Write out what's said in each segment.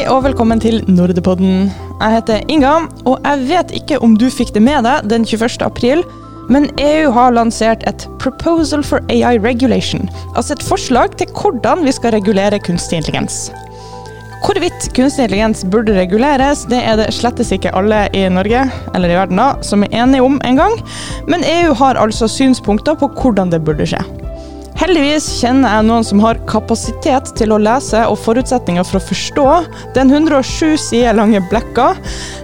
Hei og velkommen til Nordepodden. Jeg heter Inga, og jeg vet ikke om du fikk det med deg den 21. april, men EU har lansert et Proposal for AI Regulation, altså et forslag til hvordan vi skal regulere kunstig intelligens. Hvorvidt kunstig intelligens burde reguleres, det er det slettes ikke alle i Norge, eller i verden da, som er enige om engang, men EU har altså synspunkter på hvordan det burde skje. Heldigvis kjenner jeg noen som har kapasitet til å lese og forutsetninger for å forstå den 107 sider lange blekka,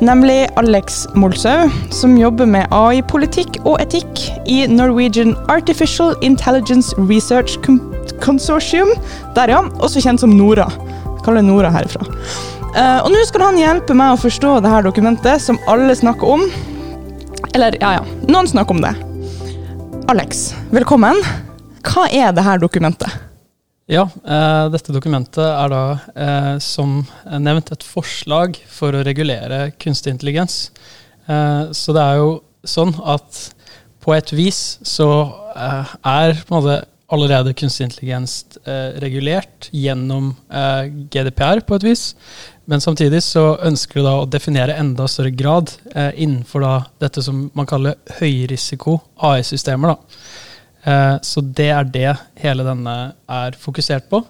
nemlig Alex Molsau, som jobber med AI-politikk og etikk i Norwegian Artificial Intelligence Research Consortium, der ja, også kjent som Nora. Jeg kaller det Nora herfra. Uh, og nå skal han hjelpe meg å forstå dette dokumentet som alle snakker om. Eller ja, ja, noen snakker om det. Alex, velkommen. Hva er dette dokumentet? Ja, eh, dette dokumentet er da eh, som nevnt et forslag for å regulere kunstig intelligens. Eh, så det er jo sånn at på et vis så eh, er på en måte allerede kunstig intelligens eh, regulert gjennom eh, GDPR på et vis. Men samtidig så ønsker du da å definere enda større grad innenfor da dette som man kaller høyrisiko AI-systemer. da. Eh, så det er det hele denne er fokusert på.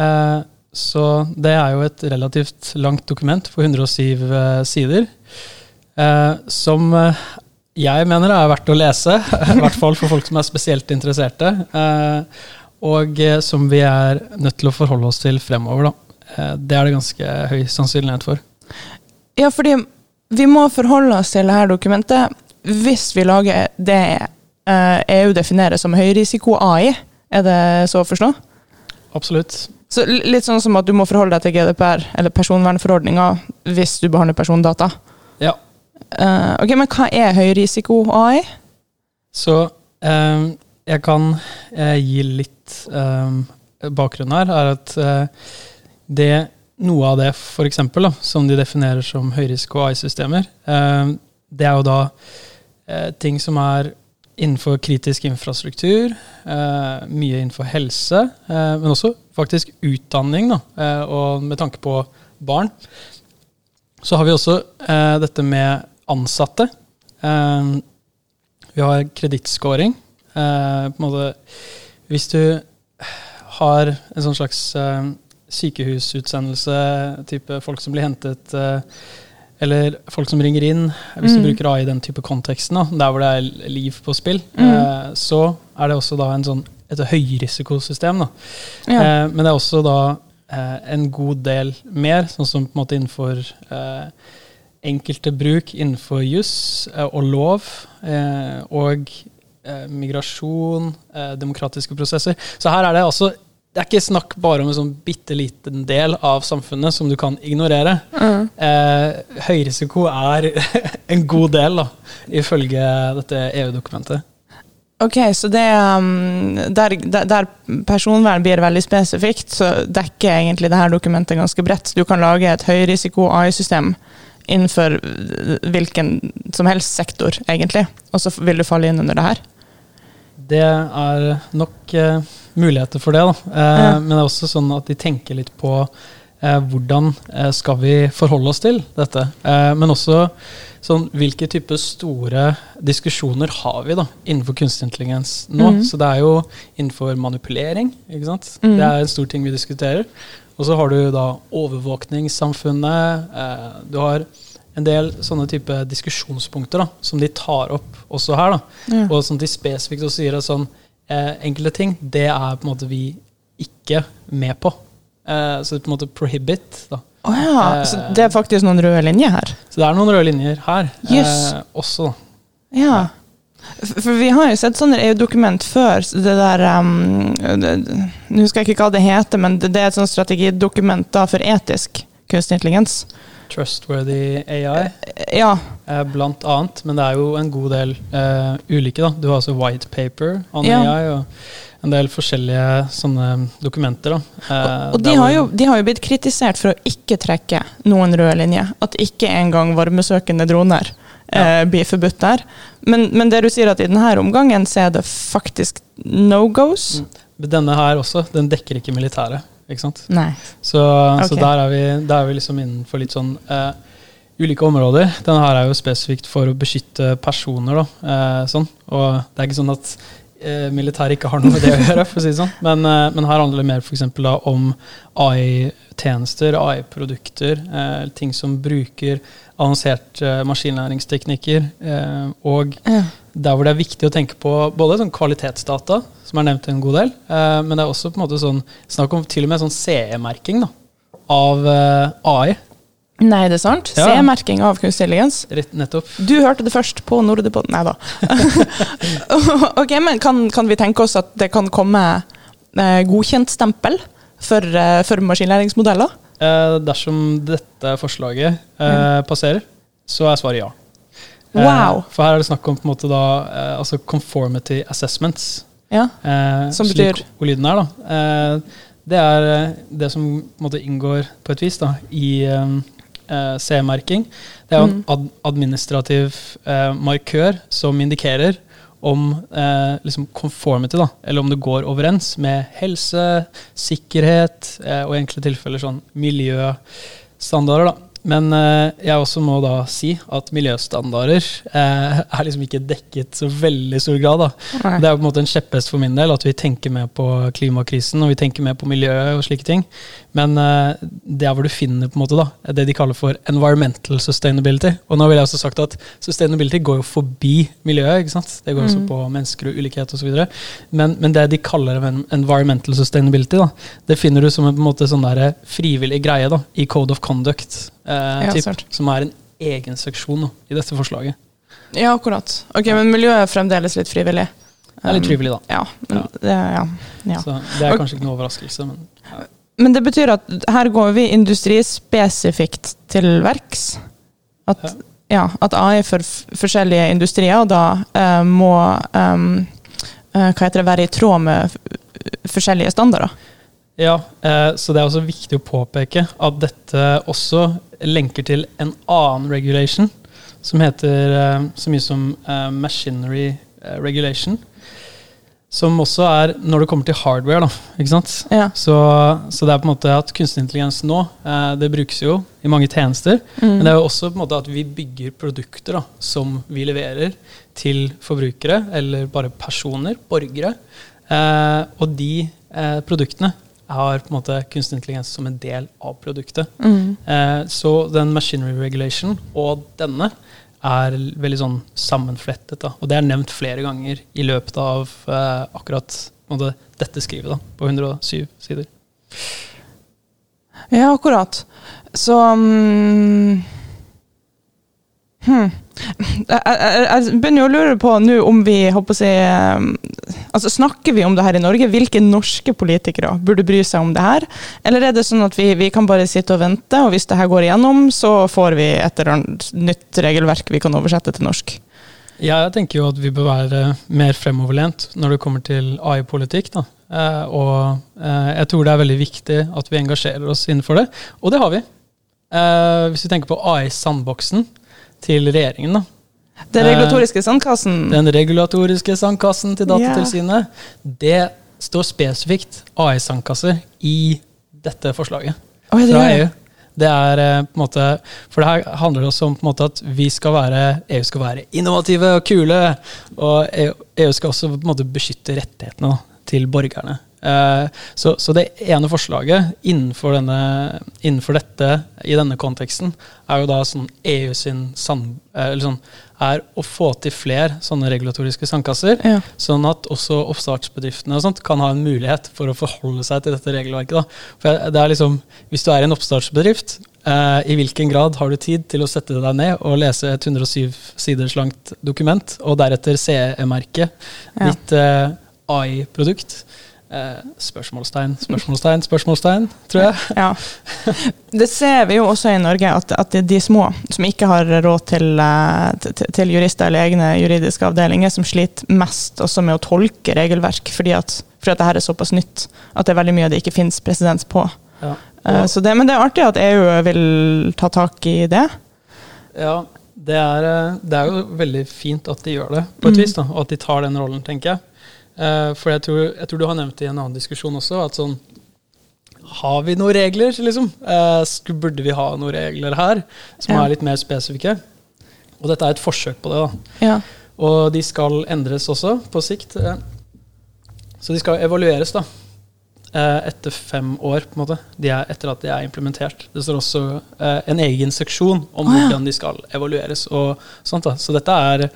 Eh, så det er jo et relativt langt dokument på 107 eh, sider. som jeg mener er verdt å lese, i hvert fall for folk som er spesielt interesserte. og som vi er nødt til å forholde oss til fremover. Da. det er det ganske høy sannsynlighet for. Ja, fordi vi må forholde oss til dette dokumentet hvis vi lager det EU eh, e definerer som høyrisiko AI. Er det så å forstå? Absolutt. Så Litt sånn som at du må forholde deg til GDPR, eller personvernforordninga, hvis du behandler persondata. Ja. Uh, ok, Men hva er høyrisiko AI? Så um, jeg kan uh, gi litt um, bakgrunn her. er at uh, det, Noe av det for eksempel, da, som de definerer som høyrisiko AI-systemer, det er jo da ting som er innenfor kritisk infrastruktur, eh, mye innenfor helse, eh, men også faktisk utdanning, da, eh, og med tanke på barn. Så har vi også eh, dette med ansatte. Eh, vi har kredittscoring. Eh, hvis du har en sånn slags sykehusutsendelse, type folk som blir hentet eller folk som ringer inn, hvis mm. du bruker AI i den type konteksten, da, der hvor det er liv på spill, mm. eh, så er det også da en sånn, et høyrisikosystem. Da. Ja. Eh, men det er også da eh, en god del mer, sånn som på en måte innenfor eh, enkelte bruk innenfor juss eh, og lov eh, og migrasjon, demokratiske prosesser. Så her er det også det er ikke snakk bare om en sånn bitte liten del av samfunnet som du kan ignorere. Mm. Eh, høyrisiko er en god del, da, ifølge dette EU-dokumentet. Ok, så det, um, der, der, personvern blir veldig spesifikt, så dekker egentlig dette dokumentet ganske bredt. Du kan lage et høyrisiko AI-system innenfor hvilken som helst sektor, egentlig, og så vil du falle inn under det her. Det er nok uh, muligheter for det. Uh, ja. Men det er også sånn at de tenker litt på eh, hvordan skal vi forholde oss til dette. men også sånn, hvilke type store diskusjoner har vi da, innenfor kunstig intelligens nå? Mm. Så det er jo innenfor manipulering. ikke sant? Mm. Det er en stor ting vi diskuterer. Og så har du da overvåkningssamfunnet. du har en del sånne type diskusjonspunkter da, som de tar opp også her. da, ja. Og som de spesifikt også sier er sånn, eh, enkelte ting, det er på en måte vi ikke med på. Eh, så på en måte prohibit. da. Oh, ja. eh, så det er faktisk noen røde linjer her? Så det er noen røde linjer her yes. også. Ja. For vi har jo sett sånne EU-dokument før. det der, um, Nå husker jeg ikke hva det heter, men det, det er et sånt strategidokument da for etisk kunstig intelligens. Trustworthy AI, ja. Blant annet. Men det er jo en god del uh, ulike. da. Du har altså white paper on ja. AI. og en del forskjellige sånne dokumenter. da. Uh, og, og de, har jo, de, har jo, blitt kritisert for å ikke trekke noen røde linjer. At ikke engang varmesøkende droner ja. blir forbudt der. Men, men, det du sier at i denne omgangen så er det faktisk no goes. Mm. Denne her også, den dekker ikke militæret. Ikke sant? Nei. Så, så der, er vi, der er vi liksom innenfor litt sånn uh, ulike områder. Denne her er jo spesifikt for å beskytte personer, da. Uh, sånn. Og det er ikke sånn at uh, militæret ikke har noe med det å gjøre, for å si det sånn. Men, men her handler det mer for eksempel da om AI-tjenester, AI-produkter, ting som bruker avanserte maskinlæringsteknikker. Og Ja. Der hvor det er viktig å tenke på både sånn kvalitetsdata, som er nevnt en god del, eh, men det er også på en måte sånn, snakk om til og med sånn CE-merking av eh, AI. Nei, det er sant? Ja. CE-merking av kunstig intelligens. Rett, nettopp. Du hørte det først på Nordepodden. Nei da. ok, men kan, kan vi tenke oss at det kan komme eh, godkjentstempel for, eh, for maskinlæringsmodeller? Eh, dersom dette forslaget eh, passerer, så er svaret ja. Eh, Wow. For her er det snakk om på en måte da, eh, altså conformity assessments. Ja. Eh, Som slik betyr? ordlyden er, da. Eh, det er det som på en måte inngår på et vis da, i CE-merking. Det er jo en Mm. ad administrativ eh, markør som indikerer om eh, liksom conformity, da, eller om det går overens med helse, sikkerhet eh, og i enkelte tilfeller sånn miljøstandarder. da. Men eh, jeg også må da si at miljøstandarder eh, er liksom ikke dekket så veldig stor grad. da. Det er på en måte en kjepphest for min del at vi tenker mer på klimakrisen og vi tenker mer på miljøet og slike ting. Men eh, det er hvor du finner på en måte da, det de kaller for environmental sustainability. Og nå vil jeg også sagt at sustainability går jo forbi miljøet. ikke sant? Det går også Mm. på mennesker og ulikhet osv. Men, men det de kaller environmental sustainability, da, det finner du som en, på en måte sånn der frivillig greie da, i Code of Conduct. Eh, Ja, typ, som er en egen seksjon nå, i dette forslaget. Ja, akkurat. Ok, Men miljøet er fremdeles litt frivillig? Det er litt Um, frivillig, da. Ja. men Ja. Det, ja. ja. Så det er kanskje ikke noe overraskelse. men... Men det betyr at her går vi industrispesifikt til verks. At, ja, at AI for forskjellige industrier da eh, må eh, hva heter det, være i tråd med forskjellige standarder. Ja, eh, så det er også viktig å påpeke at dette også lenker til en annen regulation, som heter eh, så mye som eh, machinery regulation. Som også er når det kommer til hardware, da. Ikke sant? Ja. Så, så det er på en måte at kunstig intelligens nå, eh, det brukes jo i mange tjenester. Mm. Men det er jo også på en måte at vi bygger produkter da, som vi leverer til forbrukere, eller bare personer, borgere. Eh, og de eh, produktene har på en måte kunstig intelligens som en del av produktet. Mm. Eh, så den machinery regulation og denne er veldig sånn sammenflettet. Da. Og det er nevnt flere ganger i løpet av eh, akkurat måte, dette skrivet, da, på 107 sider. Ja, akkurat. Så um, hmm. jeg, jeg, jeg begynner jo å lure på nå om vi håper å si um, altså Snakker vi om det her i Norge? Hvilke norske politikere burde bry seg om det her? Eller er det sånn at vi, vi kan bare sitte og vente, og hvis det her går igjennom, så får vi et eller annet nytt regelverk vi kan oversette til norsk? Ja, jeg tenker jo at vi bør være mer fremoverlent når det kommer til AI-politikk. da. Eh, og eh, jeg tror det er veldig viktig at vi engasjerer oss innenfor det, og det har vi. Eh, hvis vi tenker på AI-sandboksen til regjeringen, da. Den regulatoriske sandkassen Den regulatoriske sandkassen til Datatilsynet, det står spesifikt AI-sandkasser i dette forslaget Oi, det fra. EU. Det er eh, på en måte, For det her handler også om på en måte at vi skal være, EU skal være innovative og kule. Og EU, EU skal også på en måte beskytte rettighetene til borgerne. Eh, så, så det ene forslaget innenfor, denne, innenfor dette, i denne konteksten, er jo da sånn EU sin sand, eh, sånn, er å få til flere sånne regulatoriske sandkasser. Ja. Sånn at også oppstartsbedriftene og sånt kan ha en mulighet for å forholde seg til dette regelverket. Da. For det er liksom, Hvis du er en oppstartsbedrift, eh, i hvilken grad har du tid til å sette deg ned og lese et 107 siders langt dokument, og deretter CE-merke Ja. ditt eh, AI-produkt? Eh, spørsmålstegn, spørsmålstegn, spørsmålstegn, tror jeg. Ja. Det ser vi jo også i Norge, at, at de små som ikke har råd til, eh, til, jurister eller egne juridiske avdelinger, som sliter mest også med å tolke regelverk, fordi at, fordi at dette er såpass nytt at det er veldig mye det ikke finnes presedens på. Ja. Eh, Så det, men det er artig at EU vil ta tak i det. Ja, det er, det er jo veldig fint at de gjør det, på et Mm. vis. da, Og at de tar den rollen, tenker jeg. Eh, for jeg tror, jeg tror du har nevnt det i en annen diskusjon også, at sånn har vi noen regler, liksom? Eh, burde vi ha noen regler her som er litt mer spesifikke? Og dette er et forsøk på det. da. Ja. Og de skal endres også på sikt. eh. Så de skal evalueres da. Eh, Etter fem år, på en måte. De er, etter at de er implementert. Det står også eh, en egen seksjon om Å, ja. hvordan de skal evalueres. og sånt da. Så dette er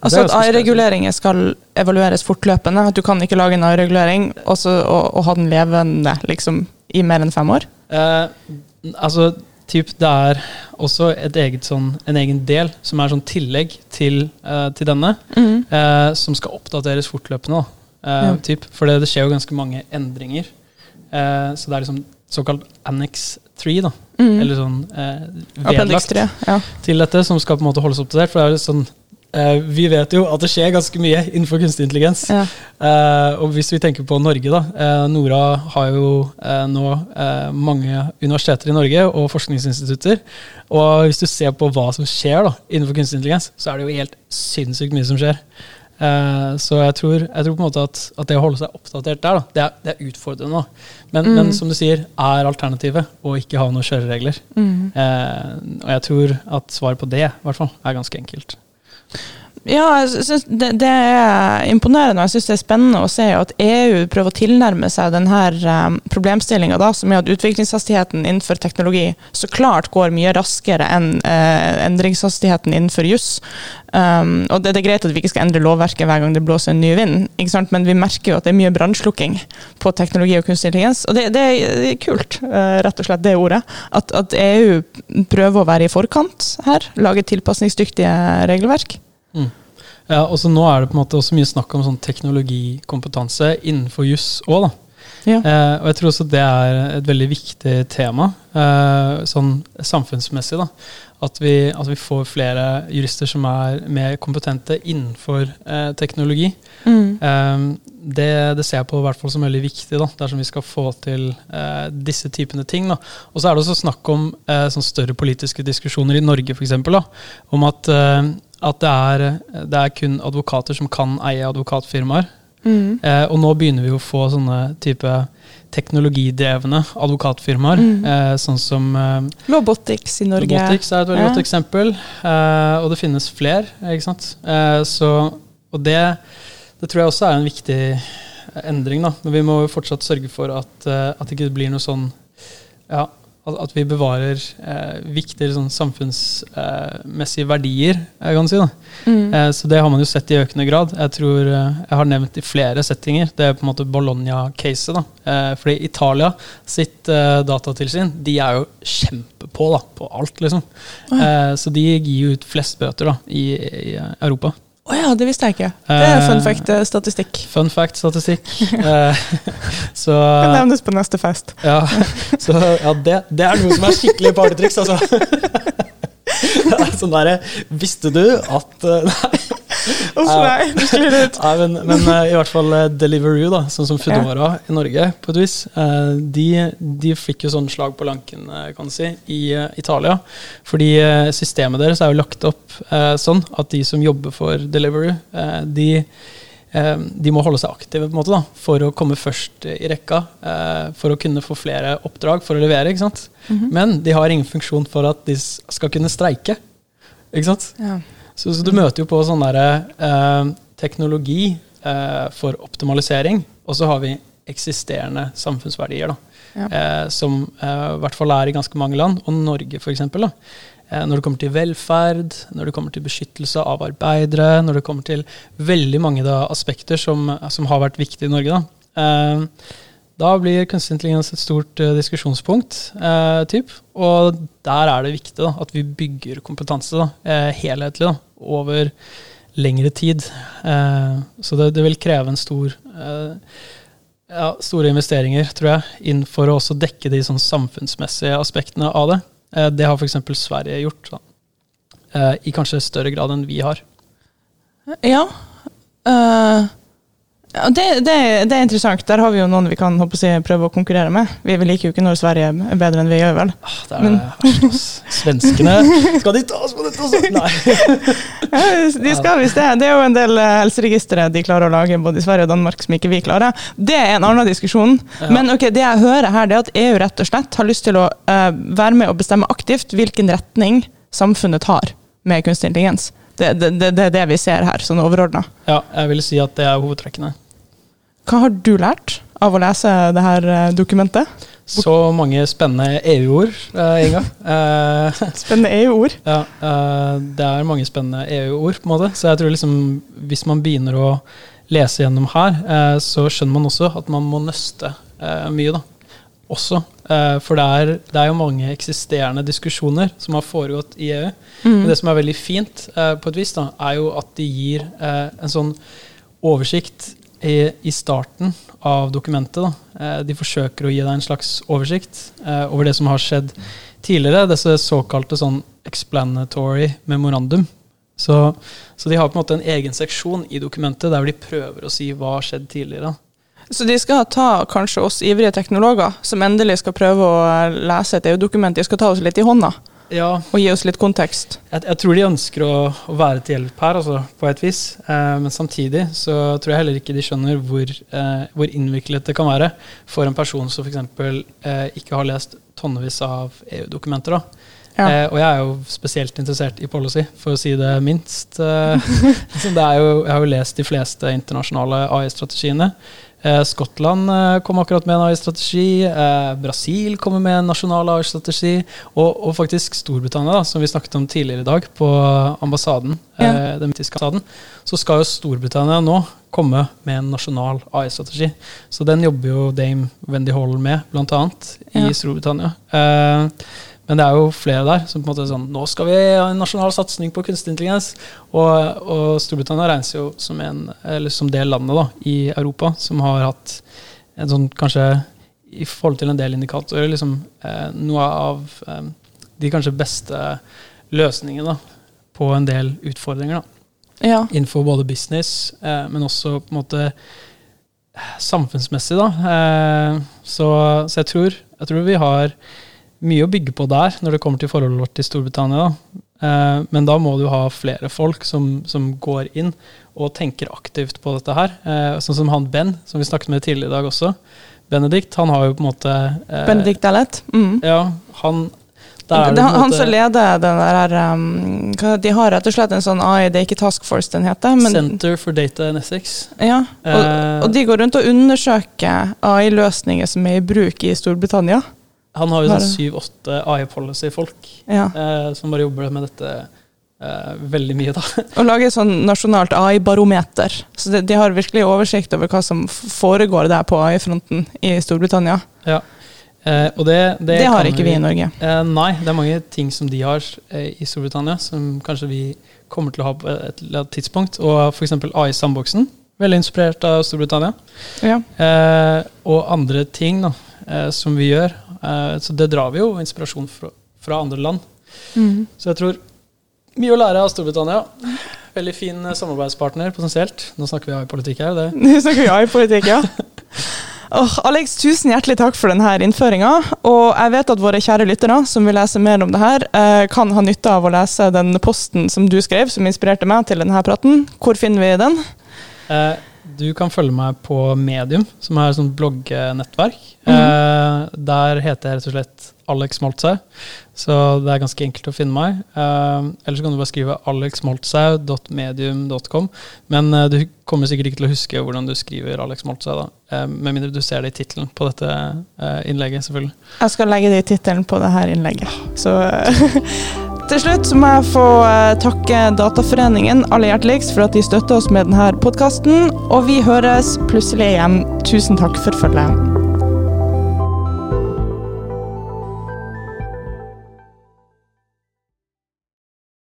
Altså at AI-reguleringer skal evalueres fortløpende. At du kan ikke lage en AI-regulering og, og, ha den levende liksom, i mer enn fem år. Eh, altså, typ, det er også et eget sånn, en egen del som er sånn tillegg til, eh, til denne, eh, som skal oppdateres fortløpende. Da. Eh, Ja. typ, for det, det skjer jo ganske mange endringer. Eh, så det er liksom såkalt Annex 3, da. Mm. Eller sånn eh, vedlagt 3. Ja. til dette, som skal på en måte holdes oppdatert. For det er jo sånn eh, Vi vet jo at det skjer ganske mye innenfor kunstig intelligens. Ja. Eh, og hvis vi tenker på Norge, da. eh, Nora har jo eh, nå eh, mange universiteter i Norge og forskningsinstitutter. Og hvis du ser på hva som skjer da, innenfor kunstig intelligens, så er det jo helt sinnssykt mye som skjer. Eh, så jeg tror, jeg tror på en måte at, at det å holde seg oppdatert der, da, det er, det er utfordrende. Men, Mm. men som du sier, er alternativet å ikke ha noen kjøreregler. Mm. Eh, og jeg tror at svaret på det i hvert fall, er ganske enkelt. Ja, jeg synes det, det er imponerende og jeg synes det er spennende å se at EU prøver å tilnærme seg denne um, problemstillinga, som er at utviklingshastigheten innenfor teknologi så klart går mye raskere enn eh, endringshastigheten innenfor juss. Um, og det, det er greit at vi ikke skal endre lovverket hver gang det blåser en ny vind, men vi merker jo at det er mye brannslukking på teknologi og kunstig intelligens. Og det, det er kult, eh, rett og slett det ordet. At, at EU prøver å være i forkant her, lage tilpasningsdyktige regelverk. Ja, og så Nå er det på en måte også mye snakk om sånn teknologikompetanse innenfor juss òg. Ja. Eh, og jeg tror også det er et veldig viktig tema, eh, sånn samfunnsmessig. da, At vi, at vi får flere jurister som er mer kompetente innenfor eh, teknologi. Mm. Eh, det, det ser jeg på i hvert fall som veldig viktig da, dersom vi skal få til eh, disse typene ting. Da. Og så er det også snakk om eh, sånn større politiske diskusjoner i Norge for da, om at, at det, er, det er kun advokater som kan eie advokatfirmaer. Mm. Eh, og nå begynner vi å få sånne type teknologidrevne advokatfirmaer. Mm. Eh, sånn som eh, Robotics i Norge. Robotics er et veldig Ja. godt eksempel. Eh, og det finnes flere. Ikke sant? Eh, så, og det, det tror jeg også er en viktig endring. Da. Men vi må jo fortsatt sørge for at, eh, at det ikke blir noe sånn ja, at, at vi bevarer eh, viktige sånn, samfunnsmessige verdier, jeg kan si. Mm. Eh, Så det har man jo sett i økende grad. Jeg tror eh, jeg har nevnt i flere settinger. Det er på en måte Bologna-caset. Eh, Fordi Italia sitt eh, datatilsyn de er jo kjempepå da, på alt, liksom. Eh, Så de gir jo ut flest bøter da, i, i Europa. Å ja, det visste jeg ikke. Det er Eh, fun fact-statistikk. Fun fact-statistikk. Eh, Så Kan nevnes på neste fest. ja, så, ja det, det er noe som er skikkelig partytriks, altså. Sånn derre Visste du at eh, Uff, nei, du sklir ut. Nei, men, men eh, i hvert fall uh, Deliveroo, da, sånn som Foodora i Norge, på et vis, eh, de, de fikk jo sånn slag på lanken, eh, kan du si, i eh, Italia. Fordi eh, systemet deres er jo lagt opp eh, sånn at de som jobber for Deliveroo, eh, de, eh, de må holde seg aktive på en måte da, for å komme først i rekka. eh, for å kunne få flere oppdrag for å levere. ikke sant? Men de har ingen funksjon for at de skal kunne streike. Ikke sant? Ja. Så, så du møter jo på sånn derre eh, teknologi eh, for optimalisering, og så har vi eksisterende samfunnsverdier, da. Ja. Eh, som eh, i hvert fall er i ganske mange land, og Norge f.eks. Eh, når det kommer til velferd, når det kommer til beskyttelse av arbeidere, når det kommer til veldig mange da, aspekter som, som har vært viktige i Norge. Da. Da blir kunstig intelligens et stort uh, diskusjonspunkt. Uh, typ. Og der er det viktig da, at vi bygger kompetanse da, uh, helhetlig da, over lengre tid. Så det, det vil kreve en stor ja, store investeringer, tror jeg, inn for å også dekke de sånn samfunnsmessige aspektene av det. Det har f.eks. Sverige gjort, i kanskje større grad enn vi har. Ja. Eh, Ja, det, det, det, er interessant. Der har vi jo noen vi kan håpe å si, prøve å konkurrere med. Vi liker jo ikke når Sverige er bedre enn vi gjør, vel. Ah, det er Men, Svenskene Skal de ta oss på dette også? Nei. ja, de skal visst det. Det er jo en del eh, helseregistre de klarer å lage både i Sverige og Danmark som ikke vi klarer. Det er en annen diskusjon. Ja. Men ok, det jeg hører her, det er at EU rett og slett har lyst til å uh, være med og bestemme aktivt hvilken retning samfunnet tar med kunstig intelligens. Det, er det, det det vi ser her, sånn overordna. Ja, jeg vil si at det er hovedtrekkene. Hva har du lært av å lese det her eh, dokumentet? Så mange spennende EU-ord, uh, Inga. Uh, spennende EU-ord? Ja, uh, det er mange spennende EU-ord, på en måte. Så jeg tror liksom, hvis man begynner å lese gjennom her, så skjønner man også at man må nøste mye, da. Også. for det er, det er, jo mange eksisterende diskusjoner som har foregått i EU. Mm. Men det som er veldig fint, på et vis, da, er jo at de gir en sånn oversikt i, starten av dokumentet. Da. Eh, de forsøker å gi deg en slags oversikt eh, over det som har skjedd tidligere. Disse såkalte sånn explanatory memorandum. Så, så, de har på en måte en egen seksjon i dokumentet der de prøver å si hva har skjedd tidligere. Så de skal ta kanskje oss ivrige teknologer som endelig skal prøve å lese et EU-dokument, de skal ta oss litt i hånda? Ja. og gi oss litt kontekst? Jeg, jeg tror de ønsker å, å, være til hjelp her, altså, på et vis. Eh, men samtidig så tror jeg heller ikke de skjønner hvor, eh, hvor innviklet det kan være for en person som f.eks. Eh, ikke har lest tonnevis av EU-dokumenter. Ja. Eh, og jeg er jo spesielt interessert i policy, for å si det minst. Eh, det jo, jeg har jo lest de fleste internasjonale AI-strategiene. Eh, Skottland eh, kom akkurat med en AI-strategi. Eh, Brasil kommer med en nasjonal AI-strategi. Og, og, faktisk Storbritannia, da, som vi snakket om tidligere i dag, på ambassaden, ja. den ambassaden, så skal jo Storbritannia nå komme med en nasjonal AI-strategi. Så den jobber jo Dame Wendy Hall med, bl.a. i ja. Storbritannia. Eh, men det er jo flere der som på en måte er sånn Nå skal vi ha en nasjonal satsing på kunstig intelligens. Og, og, Storbritannia regnes jo som, en, som det landet da, i Europa som har hatt en sånn kanskje i forhold til en del indikatorer liksom, eh, noe av eh, de kanskje beste løsningene på en del utfordringer. da. Ja. Innenfor både business, eh, men også på en måte samfunnsmessig. da. Eh, så, så jeg, tror, jeg tror vi har mye å bygge på der når det kommer til forholdet vårt til Storbritannia. Eh, men da må du ha flere folk som, som, går inn og tenker aktivt på dette her. Eh, sånn som han Ben, som vi snakket med tidligere i dag også. Benedikt, han har jo på en måte eh, Benedikt Ellet? Mm. Ja, han det, det, han som leder den der um, De har rett og slett en sånn AI, det er ikke Task Force den heter. Men, Center for Data and Essex. Ja, og, uh, og, de går rundt og undersøker AI-løsninger som er i bruk i Storbritannia. Han har jo sånn syv-åtte AI-policy-folk ja. eh, som bare jobber med dette eh, veldig mye. da. Og lager sånn nasjonalt AI-barometer. Så de, de, har virkelig oversikt over hva som foregår der på AI-fronten i Storbritannia. Ja. Eh, og det, det, det har ikke vi, vi i Norge. Eh, nei, det er mange ting som de har eh, i Storbritannia som kanskje vi kommer til å ha på et, et tidspunkt. Og f.eks. AI-sandboksen. Veldig inspirert av Storbritannia. Ja. Eh, og andre ting da, som vi gjør, Eh, så det drar vi jo inspirasjon fra, fra andre land. Mm. Så jeg tror mye å lære av Storbritannia. Veldig fin eh, samarbeidspartner potensielt. Nå snakker vi AI-politikk her. Nå snakker vi AI-politikk, ja. Oh, Alex, tusen hjertelig takk for denne innføringa. Og jeg vet at våre kjære lyttere som vil lese mer om det her, eh, kan ha nytte av å lese den posten som du skrev, som inspirerte meg til denne praten. Hvor finner vi den? Eh, du kan følge meg på Medium, som er et sånt bloggnettverk. Mm. Eh, der heter jeg rett og slett Alex Moltzau, så det er ganske enkelt å finne meg. Eh, eller så kan du bare skrive alexmoltzau.medium.com. Men eh, du kommer sikkert ikke til å huske hvordan du skriver Alex Moltzau, da. Eh, med mindre du ser det i tittelen på dette eh, innlegget, selvfølgelig. Jeg skal legge det i tittelen på dette innlegget. Så Til slutt må jeg få eh, takke Dataforeningen aller hjerteligst for at de støtter oss med denne podkasten. Og vi høres plutselig igjen. Tusen takk for følget.